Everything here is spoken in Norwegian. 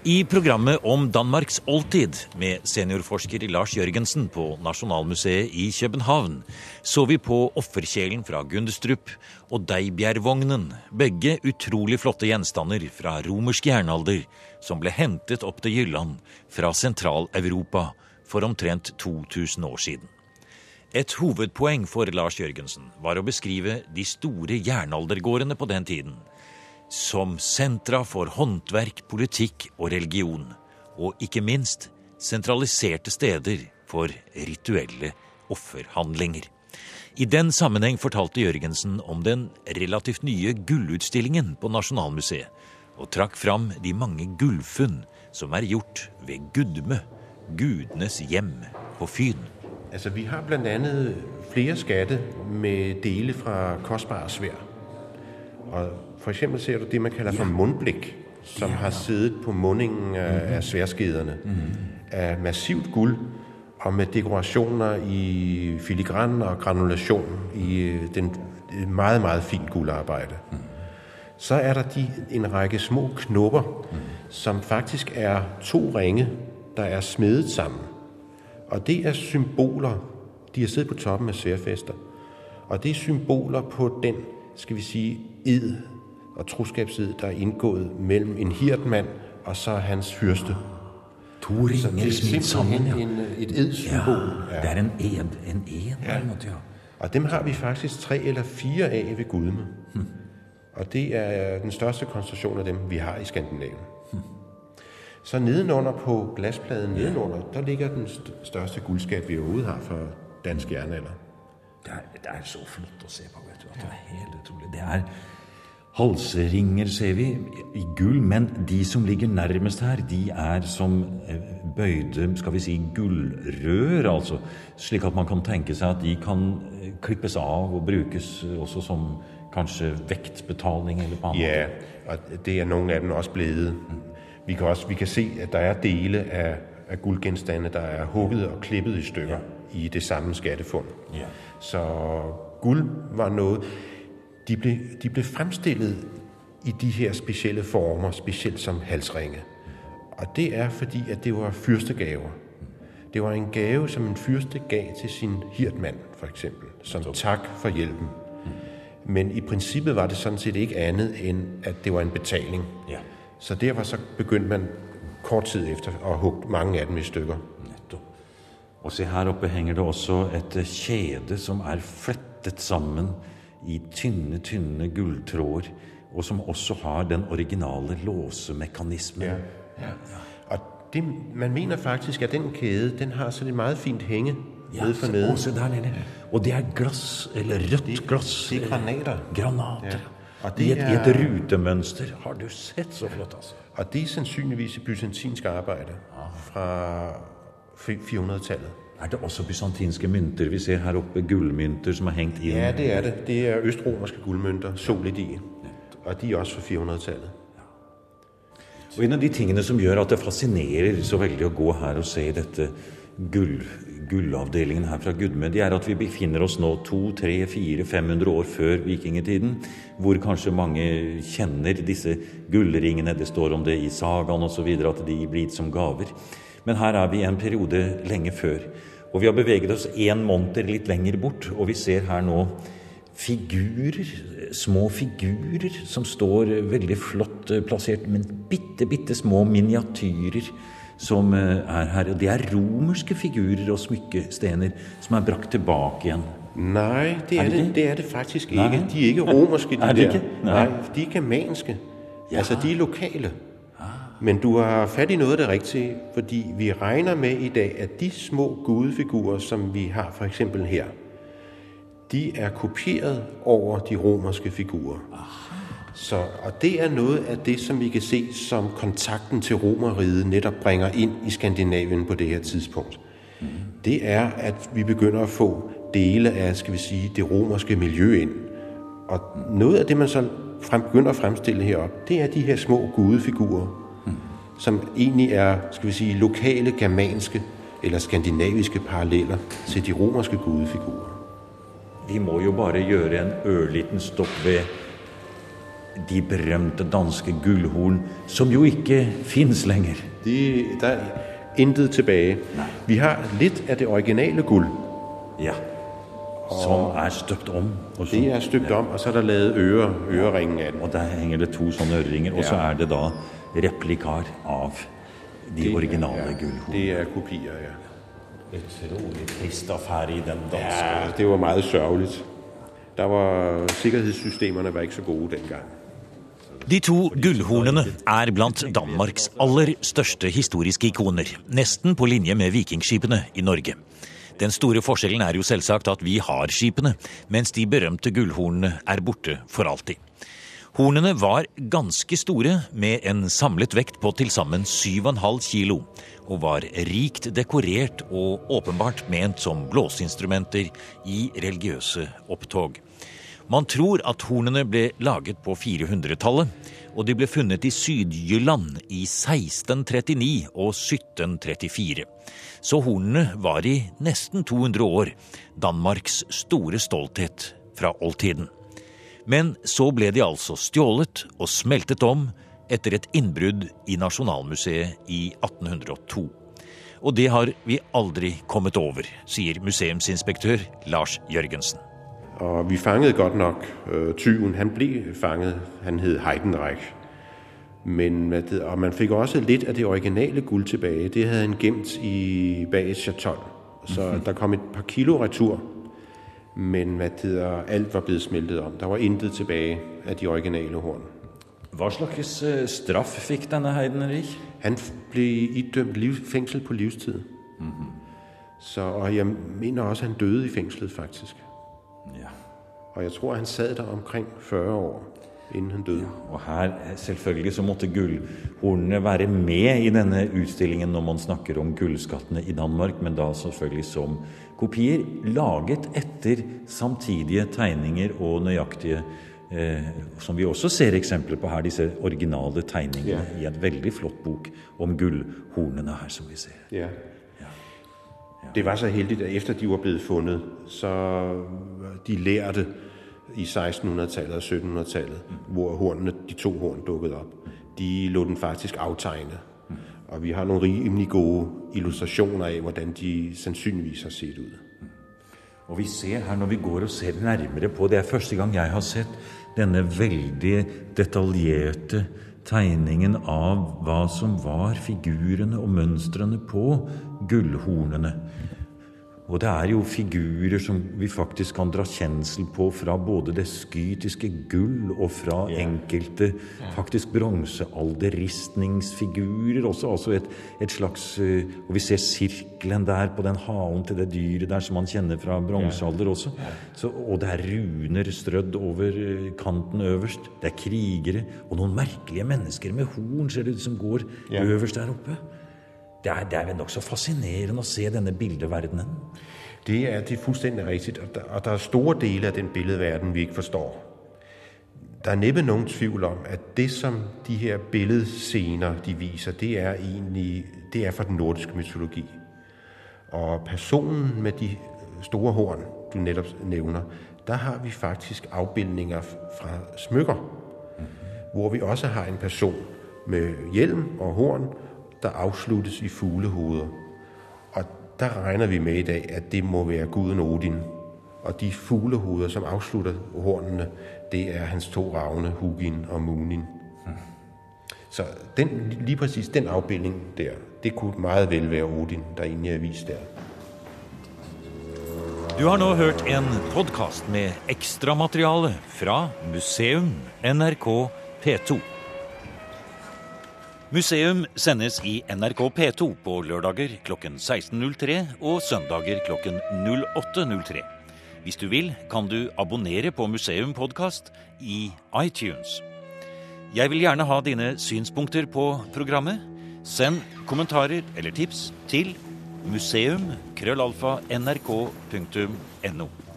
I programmet om Danmarks oldtid med seniorforsker Lars Jørgensen på Nasjonalmuseet i København så vi på offerkjelen fra Gundestrup og Deibjervognen, begge utrolig flotte gjenstander fra romersk jernalder som ble hentet opp til Jylland fra Sentral-Europa for omtrent 2000 år siden. Et hovedpoeng for Lars Jørgensen var å beskrive de store jernaldergårdene på den tiden som sentra for håndverk, politikk og religion, og ikke minst sentraliserte steder for rituelle offerhandlinger. I den sammenheng fortalte Jørgensen om den relativt nye gullutstillingen på Nasjonalmuseet, og trakk fram de mange gullfunn som er gjort ved Gudme, gudenes hjem på Fyn. Altså, vi har bl.a. flere skatter med deler fra kostbare sverd. Og for eksempel ser du det, man kalder for mundblik, som har siddet på mundingen af, af sværskederne, af massivt guld og med dekorationer i filigran og granulation i øh, den meget, meget fint guldarbejde. Så er der de, en række små knopper, som faktisk er to ringe, der er smedet sammen. Og det er symboler, de har siddet på toppen af sværfester. Og det er symboler på den, skal vi sige, ed og troskabsid, der er indgået mellem en hirdmand og så hans fyrste. To ringer smidd sammen, ja. en, et edsymbol. Ja, det er en ed, en ed ja. Og dem har vi faktisk tre eller fire af ved Gudme. Og det er den største koncentration af dem, vi har i Skandinavien. Så nedenunder på glaspladen nedenunder, der ligger den største guldskat, vi overhovedet har for dansk jernalder. Det er, det er så flott å se på, vet du. At det er helt utrolig. Det er halsringer, ser vi, i gull, men de som ligger nærmest her, de er som eh, bøyde, skal vi si, gullrør, altså. Slik at man kan tenke seg at de kan eh, klippes av og brukes eh, også som kanskje vektbetaling eller på annen Ja, og det er noen av dem også blevet. Vi kan, også, vi kan se, at der er dele av, av gullgjenstandene der er hugget og klippet i stykker i det samme skattefund. Ja. Så guld var noget, de blev, de blev fremstillet i de her specielle former, specielt som halsringe. Og det er fordi, at det var fyrstegaver. Det var en gave, som en fyrste gav til sin hirdmand, for eksempel, som tak for hjælpen. Men i princippet var det sådan set ikke andet, end at det var en betaling. Ja. Så derfor så begyndte man kort tid efter at hugge mange af dem i stykker. Og se her oppe henger det også et kjede som er flettet sammen i tynne, tynne gulltråder, og som også har den originale låsemekanismen. Ja. Og det, man mener faktisk, at den kjede den har sådan et meget fint hænge ja, nede for se, nede. se der nede. Og det er glass, eller rødt glass. det er granater. Granater. Ja. Og I det et, I et rutemønster. Har du sett så flott, altså? Og det er sannsynligvis et byzantinsk arbejde fra 400-tallet. Er det også bysantinske mynter? Vi ser her oppe gullmynter som er hengt inn. Ja, det er det. Det er østromerske gullmynter. solet. Og de er også fra 400-tallet. Og en av de tingene som gjør at det fascinerer så veldig å gå her og se dette gull, gullavdelingen her fra Gudme, det er at vi befinner oss nå 200-400-500 år før vikingtiden, hvor kanskje mange kjenner disse gullringene, det står om det i sagaen osv., at de blir gitt som gaver. Men her er vi i en periode lenge før. Og vi har beveget oss én måned litt lenger bort, og vi ser her nå figurer, små figurer som står veldig flott eh, plassert, men bitte, bitte små miniatyrer som eh, er her. Og det er romerske figurer og smykkestener som er brakt tilbake igjen. Nei, det er, Er det det, det? er det faktisk ikke. ikke. De er ikke romerske, de Er der. Nej, de er germanske. Ja. Altså, de er lokale. Men du har fat i noget af det rigtige, fordi vi regner med i dag, at de små gudefigurer, som vi har for eksempel her, de er kopieret over de romerske figurer. Så, og det er noget af det, som vi kan se, som kontakten til romeriet netop bringer ind i Skandinavien på det her tidspunkt. Det er, at vi begynder at få dele af, skal vi sige, det romerske miljø ind. Og noget af det, man så frem, begynder at fremstille heroppe, det er de her små gudefigurer, som egentlig er, skal vi sige, lokale germanske eller skandinaviske paralleller til de romerske gudefigurer. Vi må jo bare gjøre en ørliten stopp ved de berømte danske gullhorn, som jo ikke fins lenger. De, der er intet tilbake. Vi har litt av det originale gull. Ja. Som er støpt om. Og som, Det er støpt om, og så er der lavet øre, øreringen av den. Og der henger det to sånne øreringer, og så Ja. er det da replikar av de originale Ja, gullhornene. Det er kopier, ja. Utrolig trist affære i den danske Ja, det var meget sørgelig. Der var sikkerhedssystemerne var ikke så gode den gang. De to gullhornene er blant Danmarks aller største historiske ikoner, nesten på linje med vikingskipene i Norge. Den store forskjellen er jo selvsagt at vi har skipene, mens de berømte gullhornene er borte for alltid. Hornene var ganske store, med en samlet vekt på til sammen 7,5 kilo, og var rikt dekorert og åpenbart ment som blåseinstrumenter i religiøse opptog. Man tror at hornene ble laget på 400-tallet, og de ble funnet i Syd-Jylland i 1639 og 1734. Så hornene var i nesten 200 år Danmarks store stolthet fra oldtiden. Men så ble de altså stjålet og smeltet om etter et innbrudd i Nasjonalmuseet i 1802. Og det har vi aldri kommet over, sier museumsinspektør Lars Jørgensen. Og vi fanget godt nok øh, tyven. Han ble fanget. Han hed Heidenreich. Men og man fikk også litt av det originale guld tilbage. Det hadde han gemt i bag et chatol. Så der kom et par kilo retur. Men hvad hedder, alt var blevet smeltet om. Der var intet tilbage af de originale horn. Hva slags eh, straff fikk denne Heidenrich? Han ble idømt liv, fengsel på livstid. Så, og jeg mener også, han døde i fengselet, faktisk. Ja. Og jeg tror, han sad der omkring 40 år, inden hun døde. Og her, eh, selvfølgelig, så måtte gullhornene være med i denne utstillingen når man snakker om gullskattene i Danmark, men da selvfølgelig som kopier laget etter samtidige tegninger og nøyaktige eh, Som vi også ser eksempler på her, disse originale tegningene i en veldig flott bok om gullhornene her, som vi ser. Ja. Det var så heldig at etter de var blitt fundet, så de lærte i 1600-tallet og 1700-tallet, hvor hornene, de to horn dukkede op, de lå den faktisk aftegne. Og vi har nogle rimelig gode illustrationer af, hvordan de sandsynligvis har set ud. Og vi ser her, når vi går og ser nærmere på Det er første gang jeg har sett denne veldig detaljerte tegningen av hva som var figurene og mønstrene på gullhornene. Og det er jo figurer som vi faktisk kan dra kjensel på fra både det skytiske gull og fra enkelte faktisk bronsealderristningsfigurer også. Altså et, et slags eh, Og vi ser sirkelen der på den halen til det dyret der som man kjenner fra bronsealder også. Så, og det er runer strødd over eh, kanten øverst. Det er krigere og noen merkelige mennesker med horn ser det ut som går øverst der oppe. Det er, det er nokså fascinerende å se denne bildeverdenen. Det er, det er fuldstændig riktig. og der, og der er store dele av den billedverdenen vi ikke forstår. Der er neppe noen tvivl om, at det, som de her billedscener, de viser, det er egentlig det er fra den nordiske mytologi. Og personen med de store horn, du nettopp nævner, der har vi faktisk avbildninger fra smykker, hvor vi også har en person med hjelm og horn, der afsluttes i fuglehoveder. Og der regner vi med i dag, at det må være guden Odin. Og de fuglehoveder, som afslutter hornene, det er hans to ravne, Hugin og Munin. Så den, lige præcis den afbildning der, det kunne meget vel være Odin, der egentlig er vist der. Du har nå hørt en podkast med ekstramateriale fra Museum NRK P2. Museum sendes i NRK P2 på lørdager klokken 16.03 og søndager klokken 08.03. Hvis du vil, kan du abonnere på Museum podkast i iTunes. Jeg vil gjerne ha dine synspunkter på programmet. Send kommentarer eller tips til museum.krøllalfa.nrk.no.